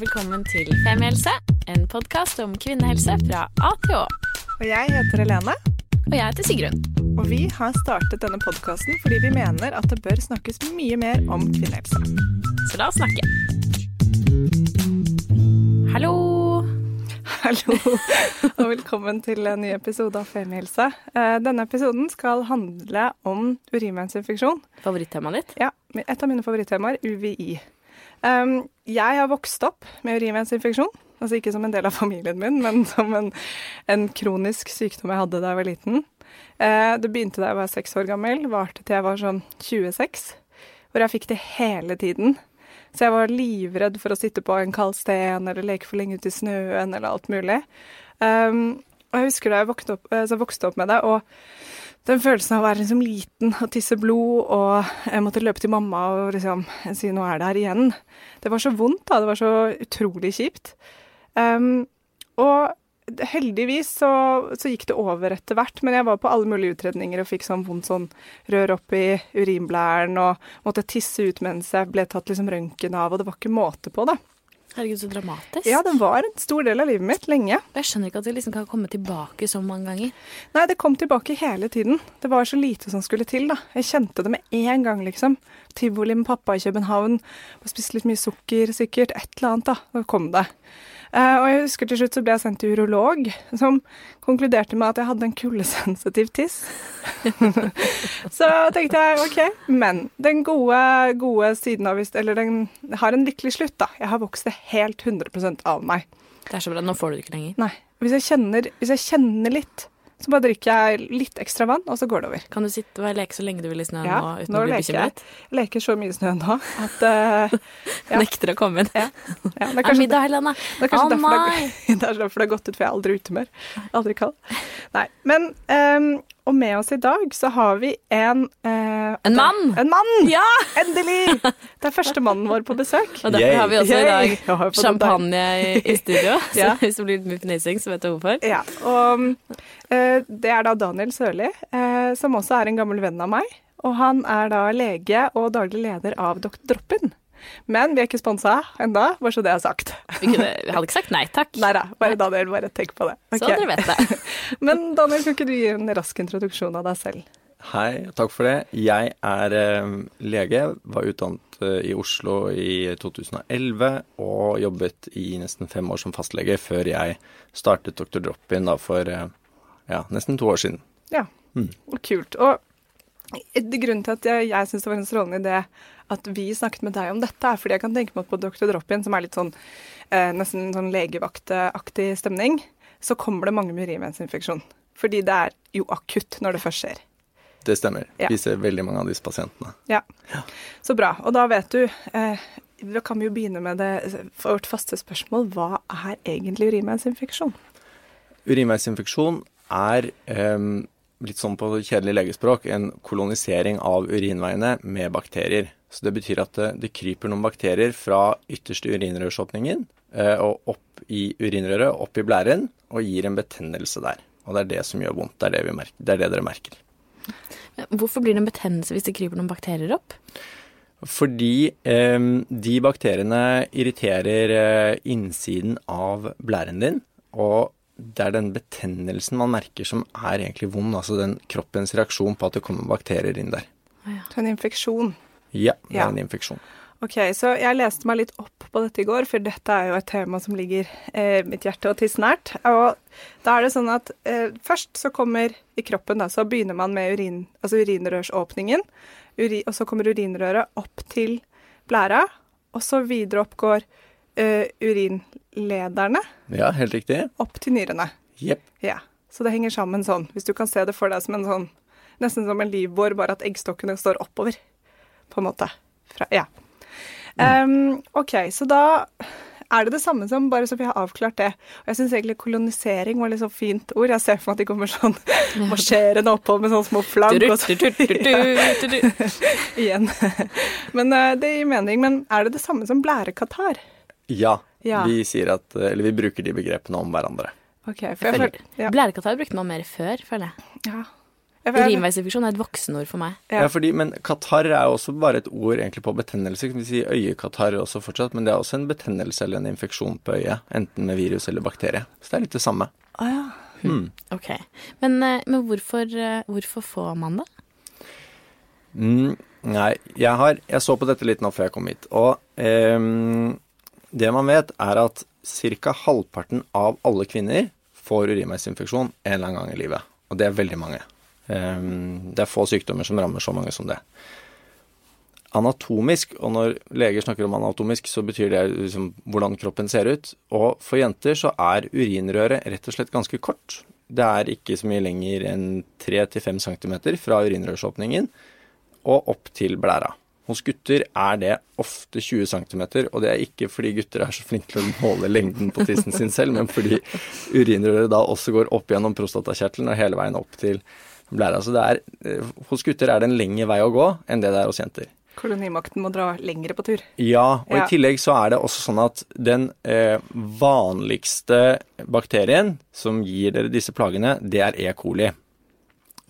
Og velkommen til Femihelse, en podkast om kvinnehelse fra A til Å. Og jeg heter Helene, Og jeg heter Sigrun. og vi har startet denne podkasten fordi vi mener at det bør snakkes mye mer om kvinnehelse. Så la oss snakke. Hallo! Hallo, og velkommen til en ny episode av Femihelse. Eh, Denne episoden skal handle om urinveisinfeksjon. Favorittemaet ditt? Ja, et av mine favorittemaer, UVI. Um, jeg har vokst opp med urinveisinfeksjon. Altså ikke som en del av familien min, men som en, en kronisk sykdom jeg hadde da jeg var liten. Uh, det begynte da jeg var seks år gammel, varte til jeg var sånn 26, hvor jeg fikk det hele tiden. Så jeg var livredd for å sitte på en kald sten eller leke for lenge ute i snøen eller alt mulig. Um, og jeg husker da jeg vokste opp, eh, så vokste opp med det, og den følelsen av å være liksom liten og tisse blod, og jeg måtte løpe til mamma og liksom si 'nå er det her igjen', det var så vondt, da. Det var så utrolig kjipt. Um, og heldigvis så, så gikk det over etter hvert, men jeg var på alle mulige utredninger og fikk sånn vondt sånn rør opp i urinblæren og måtte tisse ut mens jeg ble tatt liksom røntgen av, og det var ikke måte på, da. Herregud, så dramatisk. Ja, det var en stor del av livet mitt lenge. Jeg skjønner ikke at det liksom kan komme tilbake så mange ganger. Nei, det kom tilbake hele tiden. Det var så lite som skulle til, da. Jeg kjente det med en gang, liksom. Tivoli med pappa i København, og spiste litt mye sukker, sikkert. Et eller annet, da. Da kom det. Eh, og jeg husker til slutt så ble jeg sendt til urolog, som konkluderte med at jeg hadde en kuldesensitiv tiss. så tenkte jeg OK, men den gode, gode siden av Eller den har en lykkelig slutt, da. Jeg har vokst det helt 100% av meg. Det er så bra. Nå får du det ikke lenger. Nei. Hvis jeg kjenner, hvis jeg kjenner litt, så bare drikker jeg litt ekstra vann, og så går det over. Kan du sitte og leke så lenge du vil i snøen Ja, nå uten nå å bli bekymret? Jeg leker så mye snøen nå at uh, ja. Nekter å komme inn. ja, ja, det er kanskje, middag, Helene? det er kanskje oh, derfor, det, er- det er derfor det har gått ut, for jeg er aldri ute mer. Aldri kald. Nei. Men ehm, Og med oss i dag så har vi en eh, En mann! En mann! Ja! Endelig! Det er første mannen vår på besøk. Og derfor har vi også i dag champagne i, i studio. Så hvis det blir mye fnising, så vet du hvorfor. Ja, og eh, det er da Daniel Sørli, eh, som også er en gammel venn av meg. Og han er da lege og daglig leder av Dr. Droppen. Men vi er ikke sponsa enda, bare så det er sagt. Vi, kunne, vi hadde ikke sagt nei takk. Nei da, bare Daniel, bare tenk på det. Så Ok. dere vet det. Men Daniel, kan ikke du gi en rask introduksjon av deg selv? Hei, takk for det. Jeg er eh, lege, var utdannet eh, i Oslo i 2011 og jobbet i nesten fem år som fastlege før jeg startet Dr. Drop-in for eh, ja, nesten to år siden. Ja, og kult. Og det grunnen til at jeg, jeg syns det var en strålende idé at vi snakket med deg om dette, er fordi jeg kan tenke meg at på Dr. Drop-in, som er litt sånn eh, nesten sånn legevaktaktig stemning, så kommer det mange med urinveisinfeksjon. Fordi det er jo akutt når det først skjer. Det stemmer. Ja. Vi ser veldig mange av disse pasientene. Ja. Så bra. Og da vet du eh, Da kan vi jo begynne med det for vårt faste spørsmål. Hva er egentlig urinveisinfeksjon? Urinveisinfeksjon er eh, litt sånn på kjedelig legespråk en kolonisering av urinveiene med bakterier. Så det betyr at det, det kryper noen bakterier fra ytterste urinrørsåpningen eh, og opp i urinrøret, opp i blæren, og gir en betennelse der. Og det er det som gjør vondt. Det er det, vi merker. Det, er det dere merker. Hvorfor blir det en betennelse hvis det kryper noen bakterier opp? Fordi eh, de bakteriene irriterer eh, innsiden av blæren din, og det er den betennelsen man merker som er egentlig vond, altså den kroppens reaksjon på at det kommer bakterier inn der. Så en infeksjon. Ja, det Ja. er en infeksjon. Ok, så jeg leste meg litt opp på dette i går, for dette er jo et tema som ligger eh, mitt hjerte og tiss nært. Og da er det sånn at eh, først så kommer i kroppen, da, så begynner man med urin, altså urinrørsåpningen, uri, og så kommer urinrøret opp til blæra, og så videre opp går eh, urinlederne Ja, helt riktig. opp til nyrene. Jepp. Ja, så det henger sammen sånn, hvis du kan se det for deg som en sånn, nesten som en livbår, bare at eggstokkene står oppover, på en måte. Fra, ja. Um, ok, så da er det det samme som, bare så vi har avklart det. Og jeg syns egentlig kolonisering var litt så fint ord. Jeg ser for meg at de kommer sånn marsjerende opphold med sånne små flagg. og så- Igjen. Men eh, det gir mening. Men er det det samme som blærekatar? Ja, Ja. vi sier at Eller vi bruker de begrepene om hverandre. Ok, for jeg føler ja. Blærekatarr brukte man mer før, føler jeg. ja. Urinveisinfeksjon er et voksenord for meg. Ja. Ja. fordi, Men katarr er jo også bare et ord egentlig på betennelse. Vi sier øyekatarr også fortsatt, men det er også en betennelse eller en infeksjon på øyet. Enten med virus eller bakterie. Så det er litt det samme. Å ja. Mm. Ok. Men, eh, men hvorfor, eh, hvorfor får man det? Mm, nei, jeg, har, jeg så på dette litt nå før jeg kom hit, og eh, det man vet er at ca. halvparten av alle kvinner får urinveisinfeksjon en eller annen gang i livet. Og det er veldig mange. Ehm, det er få sykdommer som rammer så mange som det. Anatomisk, og når leger snakker om anatomisk, så betyr det liksom hvordan kroppen ser ut. Og for jenter så er urinrøret rett og slett ganske kort. Det er ikke så mye lenger enn 3-5 cm fra urinrørsåpningen og opp til blæra. Hos gutter er det ofte 20 cm, og det er ikke fordi gutter er så flinke til å måle lengden på tissen sin selv, men fordi urinrøret da også går opp gjennom prostatakjertelen og hele veien opp til blæra. Så det er, eh, hos gutter er det en lengre vei å gå enn det det er hos jenter. Kolonimakten må dra lengre på tur. Ja, og Ja. i tillegg så er det også sånn at den eh, vanligste bakterien som gir dere disse plagene, det er E. coli.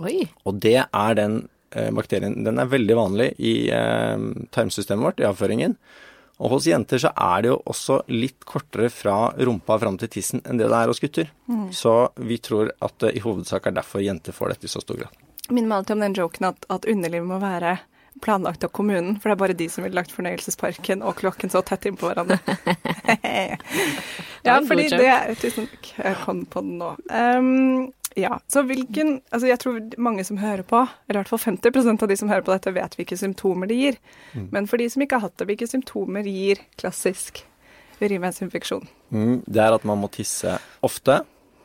Oi. Og det er den eh, bakterien Den er veldig vanlig i eh, tarmsystemet vårt, i avføringen. Og hos jenter så er det jo også litt kortere fra rumpa fram til tissen enn det det er hos gutter. Så vi tror at det i hovedsak er derfor jenter får dette i så stor grad. Minner meg alltid om den joken at, at underlivet må være planlagt av kommunen, for det er bare de som ville lagt fornøyelsesparken og klokken så tett innpå hverandre. Ja, fordi det er Tusen takk. Jeg kom på den nå. Um, ja, så hvilken Altså, jeg tror mange som hører på, eller i hvert fall 50% av de som hører på dette, vet hvilke symptomer det gir. Men for de som ikke har hatt det, hvilke symptomer gir klassisk urinveisinfeksjon? Mm, det er at man må tisse ofte,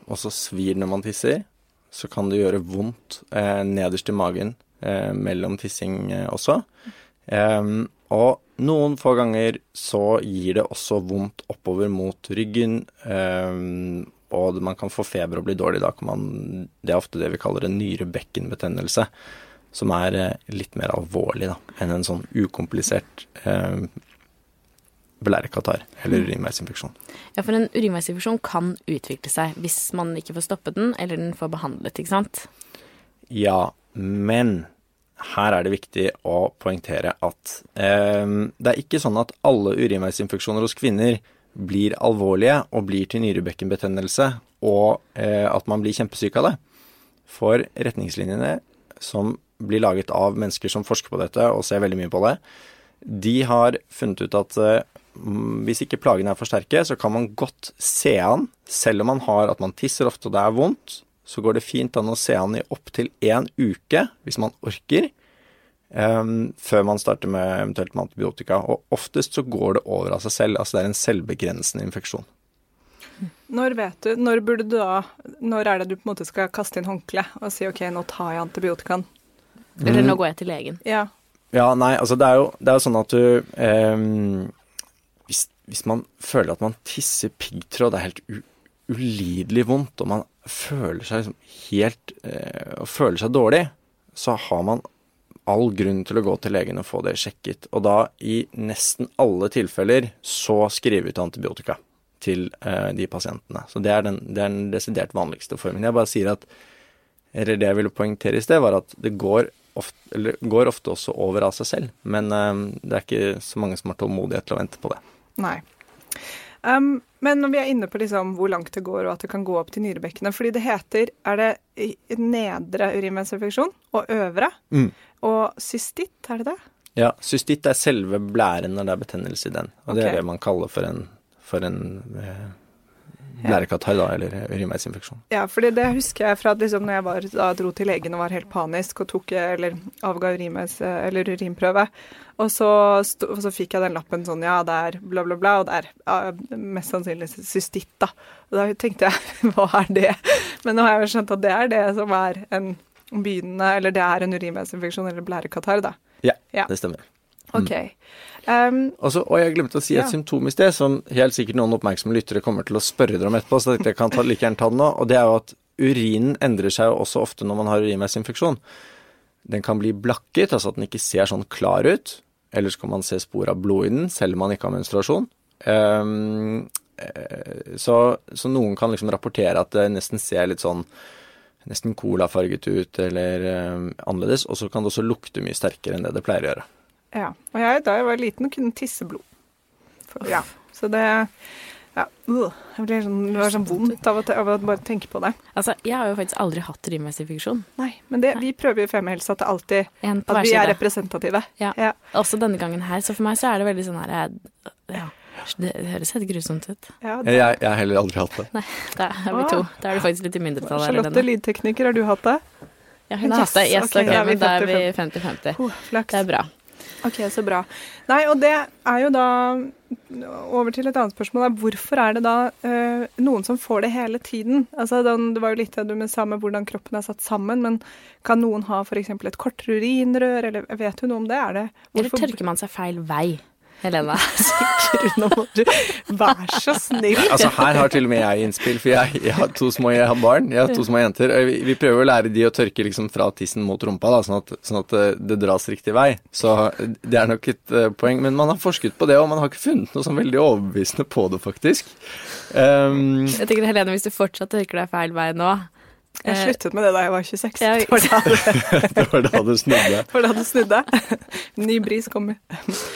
og så svir når man tisser. Så kan det gjøre vondt eh, nederst i magen eh, mellom tissing eh, også. Em, og noen få ganger så gir det også vondt oppover mot ryggen. em, og man kan få feber og bli dårlig. Da kan man Det er ofte det vi kaller en nyrebekkenbetennelse. Som er eh, litt mer alvorlig da, enn en sånn ukomplisert eh, blærekatarr eller urinveisinfeksjon. Ja, for en urinveisinfeksjon kan utvikle seg hvis man ikke får stoppet den, eller den får behandlet, ikke sant? Ja, men her er det viktig å poengtere at eh, det er ikke sånn at alle urinveisinfeksjoner hos kvinner blir alvorlige og blir til nyrebekkenbetennelse, og eh, at man blir kjempesyk av det. For retningslinjene som blir laget av mennesker som forsker på dette og ser veldig mye på det, de har funnet ut at eh, hvis ikke plagene er for sterke, så kan man godt se an, selv om man har at man tisser ofte og det er vondt, så går det fint an å se an i opptil én uke, hvis man orker, um, før man starter med eventuelt med antibiotika. Og oftest så går det over av seg selv. Altså det er en selvbegrensende infeksjon. Når vet du, når burde du da Når er det du på en måte skal kaste inn håndkle og si OK, nå tar jeg antibiotikaen? Eller Mm. nå går jeg til legen. Ja. Ja, nei, altså det er jo, det er sånn at du um, hvis, hvis man føler at man tisser piggtråd, det er helt u, ulidelig vondt, og man føler seg liksom helt eh, og føler seg dårlig, så har man all grunn til å gå til legen og få det sjekket. Og da, i nesten alle tilfeller, så skrive ut antibiotika til eh, de pasientene. Så det er den, det er den desidert vanligste formen. Jeg bare sier at eller det jeg ville poengtere i sted, var at det går ofte, eller går ofte også over av seg selv. Men eh, det er ikke så mange som har tålmodighet til å vente på det. Nei. Um, men når vi er inne på liksom hvor langt det går, og at det kan gå opp til nyrebekkene fordi det heter Er det nedre urinveisinfeksjon og øvre? Mm. Og cystitt, er det det? Ja, cystitt er selve blæren når det er betennelse i den. Og det er det man kaller for en, for en eh, blærekatarr, da, eller urinveisinfeksjon. Ja, for det husker jeg fra at liksom når jeg var, da dro til legen og var helt panisk og tok, eller avga urinveis, eller urinprøve, og så, og så fikk jeg den lappen sånn, ja, det er bla, bla, bla, og det er ja, mest sannsynlig cystitt, da. Og da tenkte jeg, hva er det? Men nå har jeg jo skjønt at det er det som er en begynnende, eller det er en urinveisinfeksjon eller blærekatarr, da. Ja, Ja. det stemmer. Ok. Um, Og, og jeg glemte å si et Ja. symptom i sted, som helt sikkert noen oppmerksomme lyttere kommer til å spørre dere om etterpå, så jeg kan ta, like gjerne ta det nå. Og det er jo at urinen endrer seg jo også ofte når man har urinveisinfeksjon. Den kan bli blakket, altså at den ikke ser sånn klar ut. Eller så kan man se spor av blod i den, selv om man ikke har menstruasjon. Ehm, eh, så, så noen kan liksom rapportere at det nesten ser litt sånn nesten colafarget ut eller um, annerledes, og så kan det også lukte mye sterkere enn det det pleier å gjøre. Ja. Og jeg, da jeg var liten, kunne tisse blod. For, ja. Så det ja, uh, jeg blir sånn, Det var sånn vondt av å, av å bare tenke på det. Altså, jeg har jo faktisk aldri hatt urinveisinfeksjon. Nei, men det, vi prøver i Femihelse at det alltid At vi er representative. Ja. Ja. Også denne gangen her. Så for meg så er det veldig sånn her jeg- Ja. Det høres helt grusomt ut. Ja, det, Jeg, jeg har heller aldri hatt det. Nei, da er vi to. Da er du faktisk litt i mindretall. Charlotte, lydtekniker, har du hatt det? Ja, hun har hatt det. Yes, okay, okay, men da er vi 50-50. 50-50. Oh. Det er bra. Ok, så bra. Nei, og det er jo da Over til et annet spørsmål. Da. Hvorfor er det da eh, noen som får det hele tiden? Altså, den, Det var jo litt det du sa med hvordan kroppen er satt sammen, men kan noen ha f.eks. et kortere urinrør, eller vet du noe om det? Er det Eller tørker man seg feil vei, Helene? Nå må du Vær så snill. Altså Her har til og med jeg innspill, for jeg, jeg har to små barn. Jeg har to små jenter. Vi, vi prøver å lære de å tørke liksom fra tissen mot rumpa, da, sånn, at, sånn at eh, det dras riktig vei. Så det er nok et eh, poeng. Men man har forsket på det, og man har ikke funnet noe sånn veldig overbevisende på det, faktisk. Um, Jeg tenker, Helene, hvis du fortsatt tørker deg feil vei nå Jeg eh, sluttet med det da jeg var 26. Ja, Det var da det- det var da det snudde. for da det snudde. Ny bris kommer.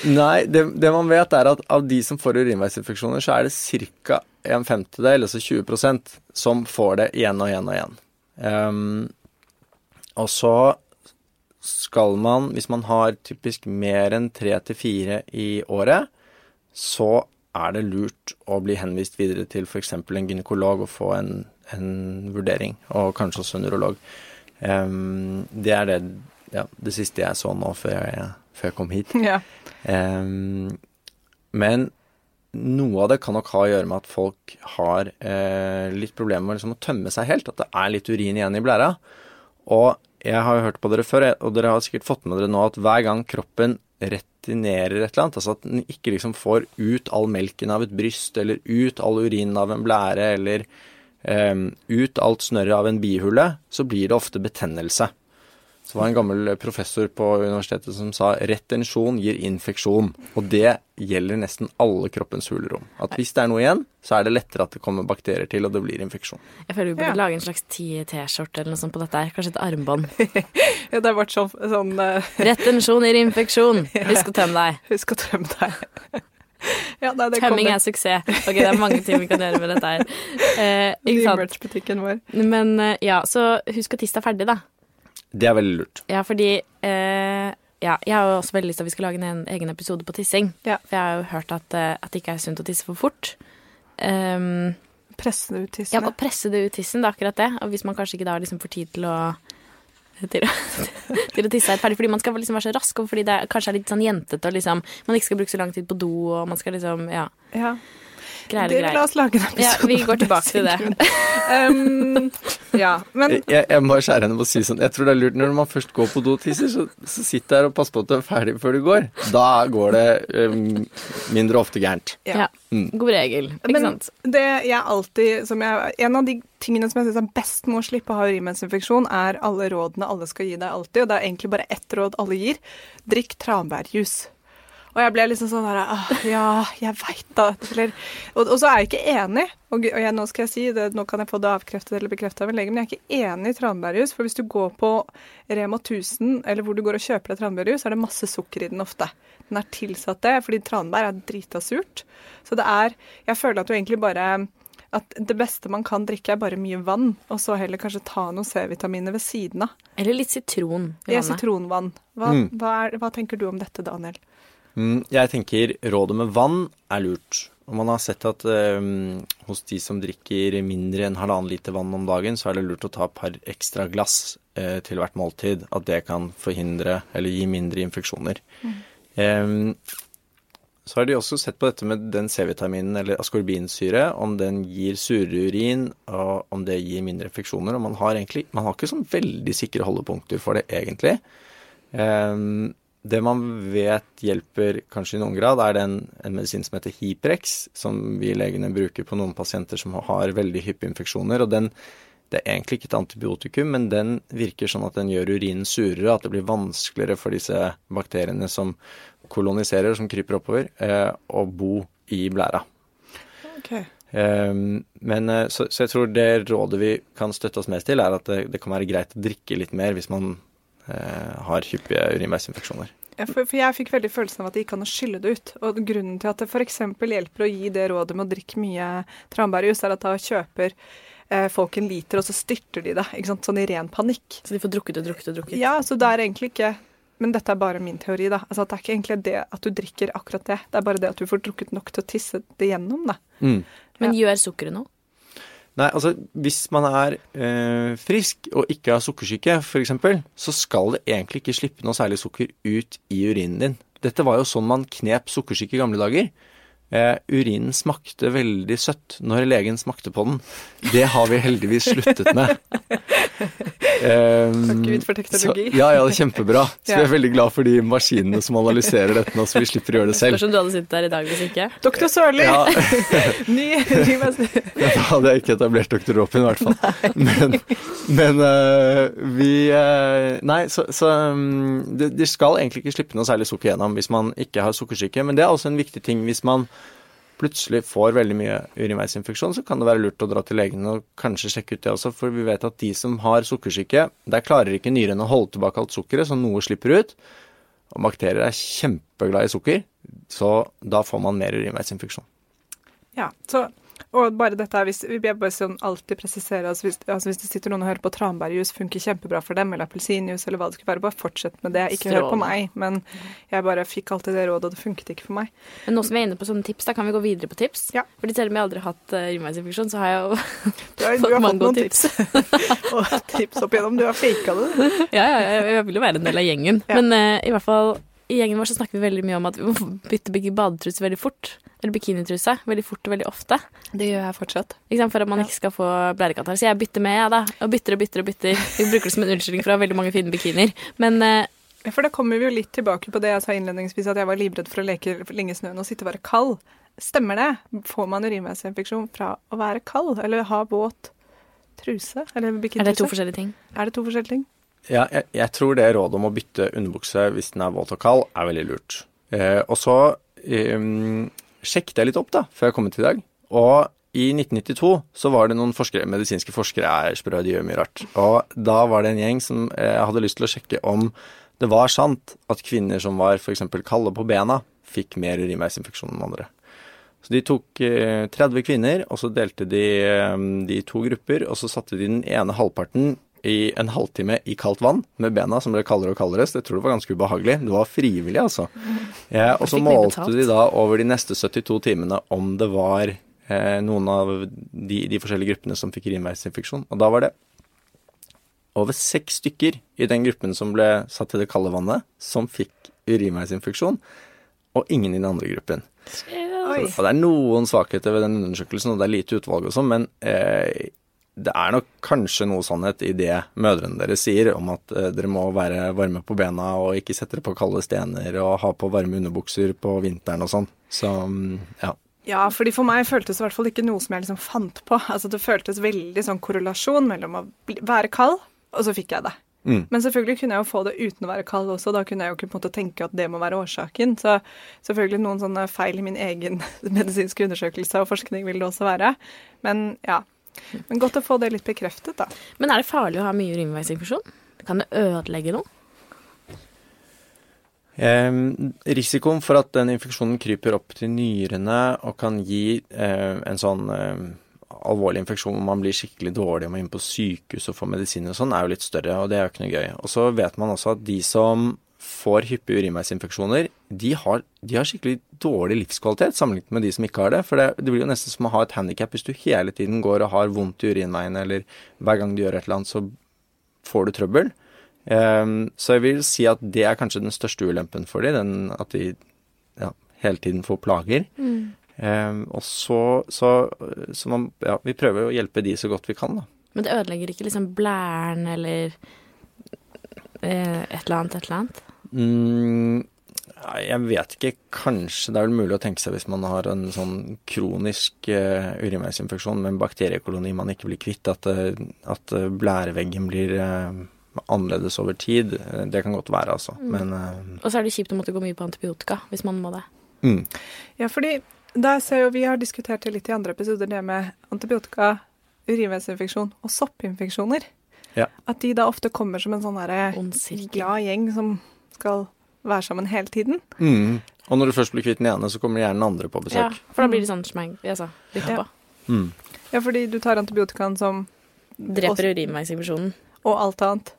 Nei, det, det man vet er at av de som får urinveisinfeksjoner, så er det ca. en femtedel, altså 20% som får det igjen og igjen og igjen. Um, og så skal man, hvis man har typisk mer enn tre til fire i året, så er det lurt å bli henvist videre til f.eks. en gynekolog og få en, en vurdering, og kanskje også en urolog. Um, det er det, ja, det siste jeg så nå før jeg, før jeg kom hit. Ja. Um, men noe av det kan nok ha å gjøre med at folk har eh, litt problemer med liksom å tømme seg helt, at det er litt urin igjen i blæra. Og jeg har jo hørt på dere før, og dere har sikkert fått med dere nå at hver gang kroppen retinerer et eller annet, altså at den ikke liksom får ut all melken av et bryst, eller ut all urinen av en blære, eller ut alt snørret av en bihule, så blir det ofte betennelse. Så var det en gammel professor på universitetet som sa retensjon gir infeksjon. Og det gjelder nesten alle kroppens hulrom. At hvis det er noe igjen, så er det lettere at det kommer bakterier til, og det blir infeksjon. Jeg føler vi burde Ja. lage en slags ti-T-skjorte eller noe sånt på dette her. Kanskje et armbånd. Ja, det har vært sånn, sånn uh... Retensjon gir infeksjon. Husk å tømme deg. Husk å tømme deg. Ja, nei, det Tømming kommer. er suksess. Ok, det er mange ting vi kan gjøre med dette her. Eh, ikke sant? vår. Men eh, ja, så husk at tisse er ferdig, da. Det er veldig lurt. Ja, fordi eh, ja, jeg har jo også veldig lyst til at vi skal lage en egen episode på tissing. Ja. For jeg har jo hørt at, eh, at det ikke er sunt å tisse for fort. Um, Presse det ut tissen. ja, og presse det ut tissen, det er akkurat det. Og hvis man kanskje ikke da liksom får tid til å til å, til å tisse helt ferdig, fordi man skal liksom være så rask, og fordi det er, kanskje er litt sånn jentete, og liksom, man ikke skal bruke så lang tid på do, og man skal liksom, ja, Ja. Greier Det, og la oss lage en episode. Ja, vi går tilbake til det. Um, ja, men Jeg, jeg må skjære henne på å si sånn Jeg tror det er lurt når man først går på do og tisser, så, så sitt der og pass på at du er ferdig før du går. Da går det um, mindre ofte gærent. Ja. Ja, god regel, ikke Men sant? det jeg alltid som jeg, En av de tingene som jeg syns er best med å slippe å ha urinveisinfeksjon, er alle rådene alle skal gi deg alltid. Og det er egentlig bare ett råd alle gir. Drikk tranbærjus. Og jeg ble liksom sånn her ah, Ja, jeg veit da. Eller, og, og så er jeg ikke enig. Og, og jeg, nå skal jeg si det, nå kan jeg få det avkreftet eller bekreftet av en lege, men jeg er ikke enig i tranbærjus. For hvis du går på Rema 1000, eller hvor du går og kjøper deg tranbærjus, så er det masse sukker i den ofte. Den er tilsatt det, fordi tranbær er drita surt. Så det er Jeg føler at du egentlig bare at det beste man kan drikke, er bare mye vann, og så heller kanskje ta noen C-vitaminer ved siden av. Eller litt sitron Ja, sitronvann. Hva, Mm. hva, er, hva tenker du om dette, Daniel? Mm, jeg tenker rådet med vann er lurt. Og man har sett at um, hos de som drikker mindre enn halvannen liter vann om dagen, så er det lurt å ta et par ekstra glass eh, til hvert måltid. At det kan forhindre eller gi mindre infeksjoner. Um, så har de også sett på dette med den C-vitaminen eller askorbinsyre, om den gir surere urin, og om det gir mindre infeksjoner. Og man har egentlig man har ikke sånn veldig sikre holdepunkter for det, egentlig. Um, det man vet hjelper kanskje i noen grad, er den, en medisin som heter Hiprex, som vi legene bruker på noen pasienter som har veldig hyppige infeksjoner. og den det er egentlig ikke et antibiotikum, men den virker sånn at den gjør urinen surere, at det blir vanskeligere for disse bakteriene som koloniserer, som kryper oppover, eh, å bo i blæra. Okay. Eh, men så, så, jeg tror det rådet vi kan støtte oss mest til, er at det, det kan være greit å drikke litt mer hvis man har hyppige urinveisinfeksjoner. Ja, for, for, jeg fikk veldig følelsen av at det gikk an å skylle det ut. Og grunnen til at det f.eks. hjelper å gi det rådet med å drikke mye tranbærjus, er at da kjøper eh, folk en liter, og så styrter de det. ikke sant? Sånn i ren panikk. Så de får drukket og drukket og drukket? Ja, så det er egentlig ikke men dette er bare min teori, da. Altså, det er ikke egentlig det at du drikker akkurat det. Det er bare det at du får drukket nok til å tisse det gjennom, da. Mm. Men gjør sukkeret noe? Nei, altså hvis man er øh, frisk og ikke har sukkersyke f.eks., så skal det egentlig ikke slippe noe særlig sukker ut i urinen din. Dette var jo sånn man knep sukkersyke i gamle dager. Eh, urinen smakte veldig søtt når legen smakte på den. Det har vi heldigvis sluttet med. Um, Takk Gud for teknologi. Så, ja, ja, det er kjempebra. Så vi er veldig glad for de maskinene som analyserer dette nå, så vi slipper å gjøre det selv. Spørs om du hadde sittet der i dag hvis ikke. Doktor Sørli! Ja. Ny Da hadde jeg ikke etablert doktor Ropin, i hvert fall. Men, men uh, vi uh, Nei, så, så um, de, de skal egentlig ikke slippe noe særlig sukker gjennom hvis man ikke har sukkersyke, men det er også en viktig ting hvis man plutselig får veldig mye urinveisinfeksjon, så kan det være lurt å dra til legen og kanskje sjekke ut det også, for vi vet at de som har sukkersyke, der klarer ikke nyrene å holde tilbake alt sukkeret, så noe slipper ut. Og bakterier er kjempeglad i sukker, så da får man mer urinveisinfeksjon. Ja, så og bare dette her, hvis, jeg bare sånn alltid presisere, altså hvis, altså hvis, det sitter noen og hører på tranbærjus, funker kjempebra for dem, eller appelsinjuice, eller hva det skulle være, bare fortsett med det. Ikke hør på meg, men jeg bare fikk alltid det rådet, og det funket ikke for meg. Men nå som vi er inne på sånne tips, da kan vi gå videre på tips. Ja. Fordi selv om jeg aldri har hatt uh, urinveisinfeksjon, så har jeg jo du har, fått mange tips. tips. og tips opp igjennom. Du har faka det. ja, ja, jeg, jeg vil jo være en del av gjengen. Ja. Men uh, i hvert fall i gjengen vår så snakker vi veldig mye om at vi må bytte badetruse veldig fort eller bikinitruse veldig fort og veldig ofte. Det gjør jeg fortsatt. For at man ikke skal få blærekatarr. Så jeg bytter med, jeg, da. Og bytter og bytter og bytter. Vi bruker det som en unnskyldning for å ha veldig mange fine bikinier. Men uh, For da kommer vi jo litt tilbake på det jeg sa innledningsvis, at jeg var livredd for å leke lenge i snøen og sitte og være kald. Stemmer det? Får man urinveisinfeksjon fra å være kald eller ha våt truse? Eller bikinitruse? Er det to forskjellige ting? Er det to forskjellige ting? Ja, jeg, jeg tror det rådet om å bytte underbukse hvis den er våt og kald, er veldig lurt. Eh, og så eh, sjekket jeg litt opp da, før jeg kom hit i dag. Og i 1992 så var det noen forskere, medisinske forskere er sprø, de gjør mye rart. Og da var det en gjeng som eh, hadde lyst til å sjekke om det var sant at kvinner som var f.eks. kalde på bena, fikk mer urinveisinfeksjon enn andre. Så de tok eh, 30 kvinner, og så delte de eh, de to grupper, og så satte de den ene halvparten i en halvtime i kaldt vann med bena som ble kaldere og kaldere. Så jeg tror det var ganske ubehagelig. Det var frivillig, altså. Ja, og så målte de da over de neste 72 timene om det var eh, noen av de, de, forskjellige gruppene som fikk urinveisinfeksjon. Og da var det over seks stykker i den gruppen som ble satt i det kalde vannet, som fikk urinveisinfeksjon, og ingen i den andre gruppen. Så, Og det er noen svakheter ved den undersøkelsen, og det er lite utvalg og sånn, men eh, det er nok kanskje noe sannhet i det mødrene deres sier om at uh, dere må være varme på bena og ikke sette dere på kalde stener og ha på varme underbukser på vinteren og sånn. Så um, ja. Ja, fordi for meg føltes det i hvert fall ikke noe som jeg liksom fant på. Altså Det føltes veldig sånn korrelasjon mellom å være kald, og så fikk jeg det. Mm. Men selvfølgelig kunne jeg jo få det uten å være kald også. Da kunne jeg jo ikke på en måte tenke at det må være årsaken. Så selvfølgelig noen sånne feil i min egen medisinske undersøkelse og forskning vil det også være. Men ja, men godt å få det litt bekreftet, da. Men er det farlig å ha mye urinveisinfeksjon? Kan det ødelegge noe? Eh, risikoen for at den infeksjonen kryper opp til nyrene og kan gi eh, en sånn eh, alvorlig infeksjon hvor man blir skikkelig dårlig og må inn på sykehus og få medisiner og sånn, er jo litt større, og det er jo ikke noe gøy. Og så vet man også at de som får hyppige urinveisinfeksjoner, de har, de har, skikkelig dårlig livskvalitet sammenlignet med de som ikke har det. For det, det blir jo nesten som å ha et handikap hvis du hele tiden går og har vondt i urinveiene, eller hver gang du gjør et eller annet, så får du trøbbel. Um, så jeg vil si at det er kanskje den største ulempen for dem, at de ja, hele tiden får plager. Mm. Um, og så, så, så man, ja, vi prøver å hjelpe de så godt vi kan, da. Men det ødelegger ikke liksom blæren eller eh, et eller annet, et eller annet? Mm, jeg vet ikke. Kanskje det er vel mulig å tenke seg hvis man har en sånn kronisk uh, urinveisinfeksjon med en bakteriekoloni man ikke blir kvitt, at, uh, at uh, blæreveggen blir uh, annerledes over tid. Det kan godt være, altså. Men uh, Og så er det kjipt å måtte gå mye på antibiotika hvis man må det. mm, Ja, fordi der ser jo, vi har diskutert det litt i andre episoder, det med antibiotika, urinveisinfeksjon og soppinfeksjoner. Ja. At de da ofte kommer som en sånn derre glad gjeng som skal være sammen hele tiden. mm. Og når du først blir kvitt den ene, så kommer gjerne den andre på besøk. Ja, for da blir det sånn smeng, jeg sa, Ja. Mm. Ja, fordi du tar antibiotikaen som Dreper urinveisinfeksjonen. Og alt annet.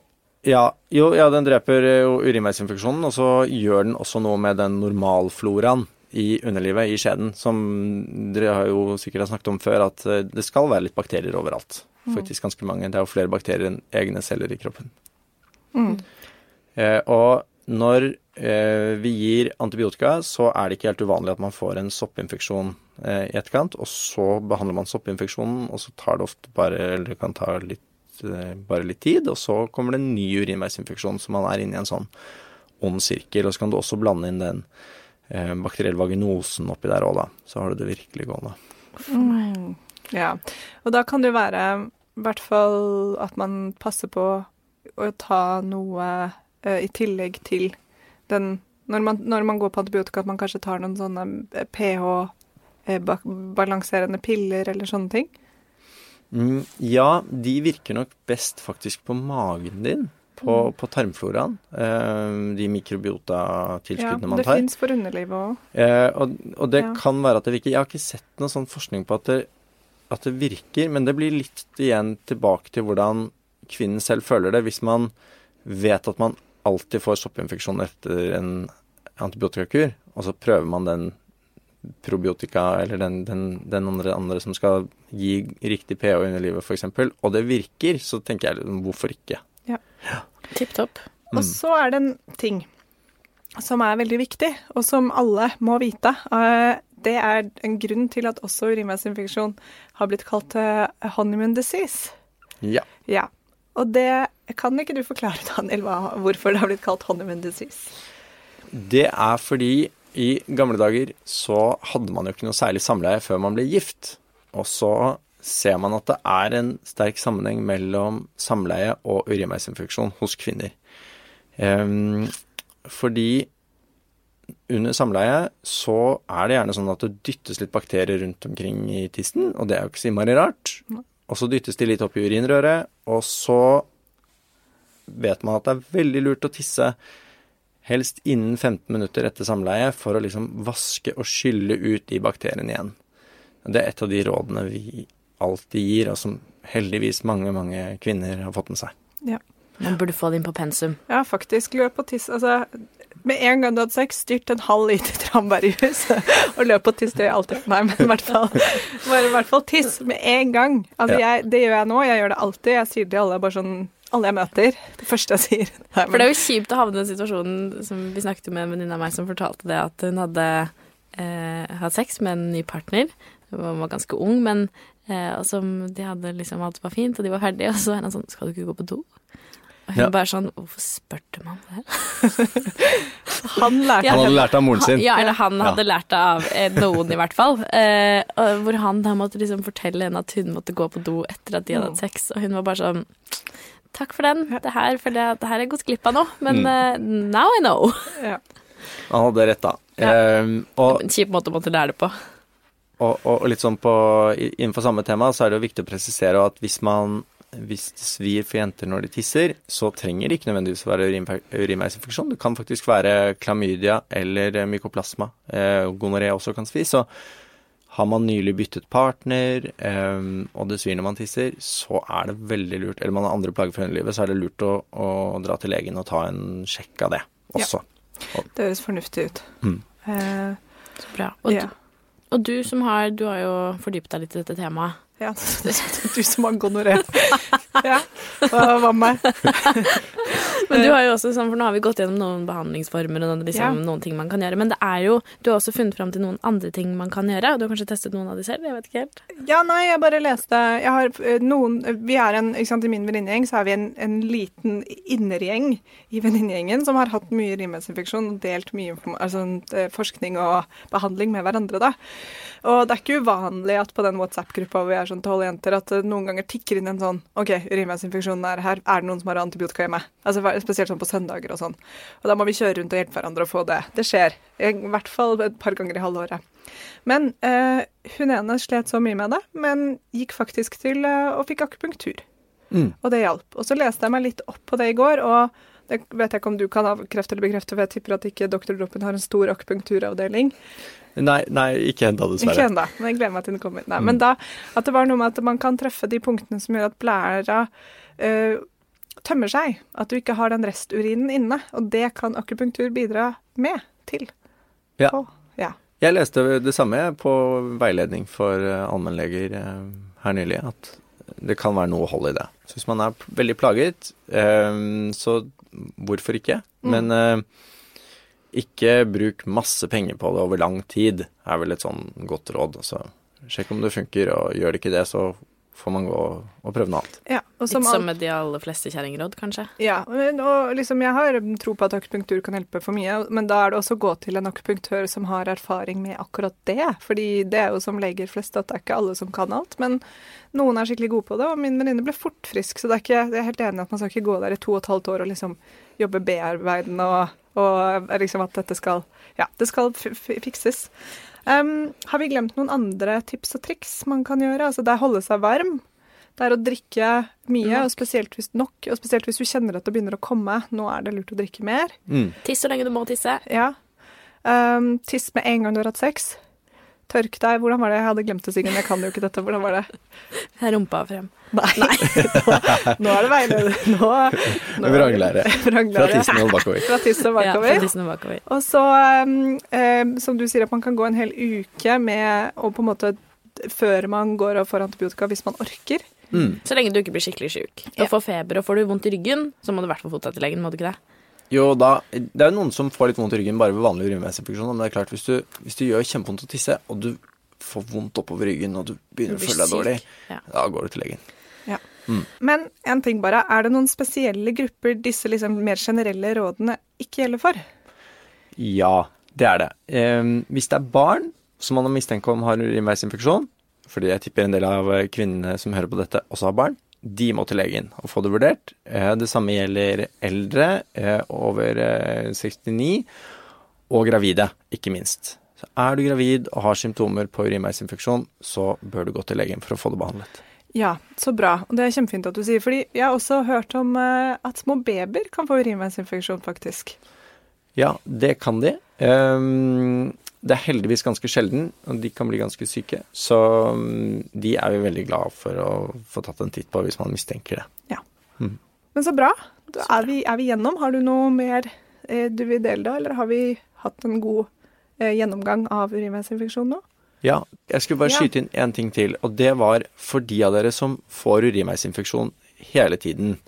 Ja, jo, ja, den dreper eh, jo urinveisinfeksjonen, og så gjør den også noe med den normalfloraen i underlivet, i skjeden, som dere har jo sikkert har snakket om før, at eh, det skal være litt bakterier overalt. Faktisk ganske mange. Det er jo flere bakterier enn egne celler i kroppen. Mm. Eh, og når eh, vi gir antibiotika, så er det ikke helt uvanlig at man får en soppinfeksjon eh, i etterkant, og så behandler man soppinfeksjonen, og så tar det ofte bare, eller det kan ta litt, eh, bare litt tid, og så kommer det en ny urinveisinfeksjon, så man er inne i en sånn ond sirkel, og så kan du også blande inn den bakterielle vaginosen oppi der òg, da. Så har du det virkelig gående. Mm. Ja. Og da kan det jo være i hvert fall at man passer på å ta noe i tillegg til den når man, når man går på antibiotika, at man kanskje tar noen sånne pH-balanserende piller eller sånne ting. Mm, ja, de virker nok best faktisk på magen din, på, på tarmfloraen. Eh, de mikrobiotatilskuddene man tar. Ja, det fins for underlivet òg. Eh, og, og det Ja. kan være at det virker. Jeg har ikke sett noe sånn forskning på at det, at det virker, men det blir litt igjen tilbake til hvordan kvinnen selv føler det. Hvis man vet at man alltid får soppinfeksjon etter en antibiotikakur, og så prøver man den probiotika eller den, den, den andre, andre som skal gi riktig pH i underlivet, f.eks., og det virker, så tenker jeg hvorfor ikke? Tipp topp. Mm. Og så er det en ting som er veldig viktig, og som alle må vite. Eh, Det er en grunn til at også urinveisinfeksjon har blitt kalt eh, honeymoon disease. Ja. Ja. Og det kan ikke du forklare, Daniel, hva, hvorfor det har blitt kalt honeymoon disease? Det er fordi i gamle dager så hadde man jo ikke noe særlig samleie før man ble gift. Og så ser man at det er en sterk sammenheng mellom samleie og urinveisinfeksjon hos kvinner. Um, fordi under samleie så er det gjerne sånn at det dyttes litt bakterier rundt omkring i tissen, og det er jo ikke så innmari rart. Og så dyttes de litt opp i urinrøret, og så vet man at det er veldig lurt å tisse helst innen 15 minutter etter samleie for å liksom vaske og skylle ut de bakteriene igjen. Det er et av de rådene vi alltid gir, og som heldigvis mange, mange kvinner har fått med seg. Ja. Man burde få det inn på pensum. Ja, faktisk. Løp og tiss. Altså, med en gang du hadde sex, styrt en halv liter tranbærjus og løp og tiss. Det gjør jeg alltid for meg, men i hvert fall, bare i hvert fall tiss med en gang. Altså, Ja. jeg, det gjør jeg nå. Jeg gjør det alltid. Jeg sier det til alle, bare sånn alle jeg møter. Det første jeg sier. Nei, For det er jo kjipt å havne i den situasjonen som vi snakket med en venninne av meg som fortalte det, at hun hadde eh, hatt sex med en ny partner. Hun var ganske ung, men eh, og som de hadde liksom alt var fint, og de var ferdige, og så er han sånn Skal du ikke gå på do? Og hun Ja. bare sånn Hvorfor spurte man det? han lærte Ja. Han hadde lært av moren sin. Ja, eller han Ja. hadde lært det av eh, noen, i hvert fall. Eh, hvor han da måtte liksom fortelle henne at hun måtte gå på do etter at de hadde hatt sex, og hun var bare sånn Takk for den. Det her føler jeg at det her er jeg gått glipp av nå, men Mm. eh, now I know. Ja. Han hadde rett, da. Ja. Um, og, En kjip måte å måtte lære det på. og, og, og litt sånn på, innenfor samme tema, så er det jo viktig å presisere at hvis man hvis det svir for jenter når de tisser, så trenger det ikke nødvendigvis å være urinveisinfeksjon. Det kan faktisk være klamydia eller mykoplasma. Eh, gonoré også kan svi. Så har man nylig byttet partner, eh, og det svir når man tisser, så er det veldig lurt Eller man har andre plager for underlivet, så er det lurt å, å dra til legen og ta en sjekk av det også. Det høres fornuftig ut. Mm. Eh, Så bra. Og, ja. du, og du som har Du har jo fordypet deg litt i dette temaet. ja. Du som har gonoré. ja. Hva med meg? Men du har jo også, sånn, for nå har vi gått gjennom noen behandlingsformer og liksom, Ja. noen ting man kan gjøre. Men det er jo, du har også funnet fram til noen andre ting man kan gjøre. Og du har kanskje testet noen av de selv? Jeg vet ikke helt. Ja, nei, jeg bare leste Jeg har eh, noen Vi er en ikke sant, I min venninnegjeng så er vi en, en liten innergjeng i venninnegjengen som har hatt mye rimmelsinfeksjon og delt mye altså, eh, forskning og behandling med hverandre, da. Og det er ikke uvanlig at på den WhatsApp-gruppa hvor vi er sånn tolv jenter, at det noen ganger tikker inn en sånn OK, urinveisinfeksjonen er her. Er det noen som har antibiotika hjemme? Altså Spesielt sånn på søndager og sånn. Og da må vi kjøre rundt og hjelpe hverandre å få det. Det skjer. I hvert fall et par ganger i halvåret. Men eh, hun ene slet så mye med det, men gikk faktisk til eh, og fikk akupunktur. Mm. Og det hjalp. Og så leste jeg meg litt opp på det i går, og det vet jeg ikke om du kan avkrefte eller bekrefte, for jeg tipper at ikke Dr. Droppen har en stor akupunkturavdeling. Nei, nei, ikke ennå, Ikke enda, men jeg gleder meg til den kommer. Nei, Men da at det var noe med at man kan treffe de punktene som gjør at blæra eh, tømmer seg. At du ikke har den resturinen inne. Og det kan akupunktur bidra med til. Ja. På, ja. Jeg leste det samme på veiledning for eh, allmennleger eh, her nylig, at det kan være noe hold i det. Så hvis man er veldig plaget, eh, så hvorfor ikke? Men eh, ikke bruk masse penger på det over lang tid, er vel et sånn godt råd. Så sjekk om det funker, og gjør det ikke det, så får man gå og prøve noe annet. ja. Og Litt som alt- med de aller fleste kjerringråd, kanskje. Ja, og liksom jeg har tro på at akupunktur kan hjelpe for mye, men da er det også å gå til en akupunktør som har erfaring med akkurat det. Fordi det er jo som leger flest at det er ikke alle som kan alt, men noen er skikkelig gode på det, og min venninne ble fort frisk, så det er ikke, jeg er helt enig i at man skal ikke gå der i to og et halvt år og liksom jobbe bearbeidende og, og liksom at dette skal Ja, det skal f f fikses. Um, har vi glemt noen andre tips og triks man kan gjøre? Altså det er holde seg varm. Det er å drikke mye, og spesielt hvis nok, og spesielt hvis du kjenner at det begynner å komme. Nå er det lurt å drikke mer. Mm. Tiss så lenge du må tisse. Ja. Um, tiss med en gang du har hatt sex. Tørk deg. Hvordan var det? Jeg hadde glemt det, Siggen. Jeg kan jo ikke dette. Hvordan var det? Jeg Rumpa frem. Nei. nå, nå er det veileder. Nå, nå Vranglære. Fra tissen og bakover. Fra tissen og Ja, bakover. fra tissen og bakover. Og så, um, um, som du sier, at man kan gå en hel uke med å på en måte Før man går og får antibiotika, hvis man orker. Mm. Så lenge du ikke blir skikkelig sjuk. Ja. Og får feber og får du vondt i ryggen, så må du i hvert fall få deg til legen. må du ikke det? Jo, da, det er jo noen som får litt vondt i ryggen bare ved vanlig urinveisinfeksjon. Men det er klart, hvis du, hvis du gjør kjempevondt å tisse, og du får vondt oppover ryggen, og du begynner Du å føle deg dårlig. Ja. da går du til legen. Men en ting bare, er det noen spesielle grupper disse liksom mer generelle rådene ikke gjelder for? Ja, det er det. Eh, hvis det er barn som man har mistenke om har urinveisinfeksjon, fordi jeg tipper en del av kvinnene som hører på dette, også har barn, de må til legen og få det vurdert. Eh, det samme gjelder eldre eh, over eh, 69, og gravide, ikke minst. Så er du gravid og har symptomer på urinveisinfeksjon, så bør du gå til legen for å få det behandlet. Ja, så bra. Og det er kjempefint at du sier, fordi jeg har også hørt om eh, at små babyer kan få urinveisinfeksjon, faktisk. Ja, det kan de. Ehm, det er heldigvis ganske sjelden, og de kan bli ganske syke. Så mm, de er vi veldig glad for å få tatt en titt på hvis man mistenker det. Ja. Men så bra. Da er vi, er vi gjennom. Har du noe mer eh, du vil dele da, eller har vi hatt en god eh, gjennomgang av urinveisinfeksjon nå? Ja, jeg skulle bare skyte inn én ting til, og det var for de av dere som får urinveisinfeksjon hele tiden.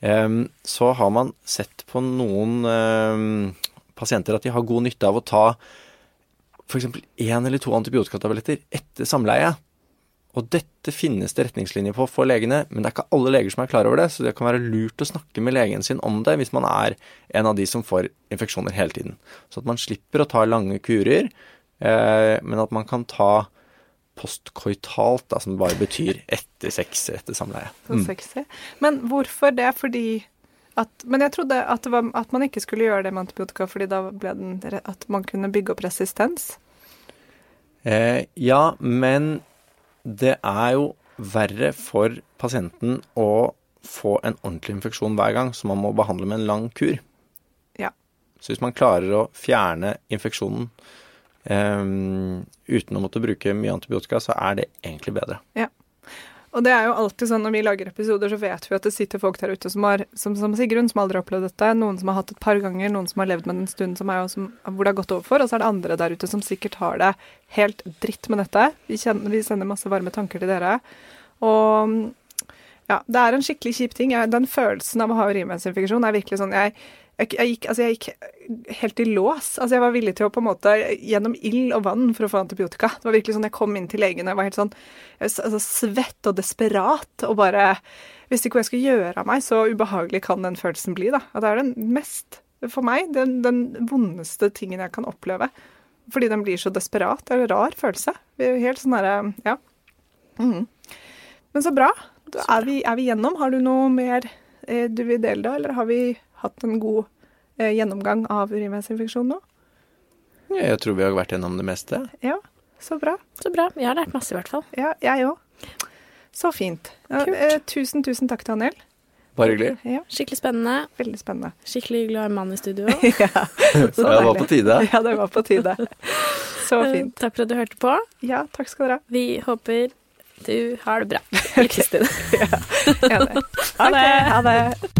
eh, så har man sett på noen ehm, pasienter at de har god nytte av å ta f.eks. én eller to antibiotikatabletter etter samleie. Og dette finnes det retningslinjer på for legene, men det er ikke alle leger som er klar over det, så det kan være lurt å snakke med legen sin om det hvis man er en av de som får infeksjoner hele tiden. Så at man slipper å ta lange kurer, eh, men at man kan ta postkoitalt, da, som bare betyr etter sex, etter samleie. Sexy. Men hvorfor det? Fordi at Men jeg trodde at, det var, at man ikke skulle gjøre det med antibiotika, fordi da ble den At man kunne bygge opp resistens. Eh, ja, men det er jo verre for pasienten å få en ordentlig infeksjon hver gang, så man må behandle med en lang kur. Ja. Så hvis man klarer å fjerne infeksjonen eh, uten å måtte bruke mye antibiotika, så er det egentlig bedre. Og det er jo alltid sånn når vi lager episoder, så vet vi at det sitter folk der ute som har, som, som Sigrun, som aldri har opplevd dette. Noen som har hatt det et par ganger, noen som har levd med det en stund, som er jo som, hvor det har gått over for. Og så er det andre der ute som sikkert har det helt dritt med dette. Vi, kjenner, vi sender masse varme tanker til dere. Og Ja, det er en skikkelig kjip ting. Den følelsen av å ha urinveisinfeksjon er virkelig sånn jeg, jeg, jeg, gikk, altså jeg gikk helt i lås. Altså jeg var villig til å på en måte gjennom ild og vann for å få antibiotika. Det var virkelig sånn jeg kom inn til legen og jeg var helt sånn altså, svett og desperat og bare Visste ikke hva jeg skulle gjøre av meg. Så ubehagelig kan den følelsen bli, da. At det er den mest, for meg, den, den vondeste tingen jeg kan oppleve. Fordi den blir så desperat. Det er en rar følelse. Helt sånn derre Ja. Mm. Men så bra. Da er vi, er vi gjennom. Har du noe mer eh, du vil dele, da? Eller har vi hatt en god eh, gjennomgang av urinveisinfeksjon nå? Ja, jeg tror vi har vært gjennom det meste. Ja, så bra. Så bra. Jeg har lært masse, i hvert fall. Ja, jeg òg. Så fint. Ja, Kult. eh, tusen, tusen takk til Daniel. Bare hyggelig. Ja, Skikkelig spennende. veldig spennende. Skikkelig hyggelig å ha en mann i studio. ja, så det var på tide. Ja, det var på tide. Så Eh, fint. Takk for at du hørte på. Ja, takk skal dere ha. Vi håper du har det bra. Lykke til. Enig. Ha det. Ha det.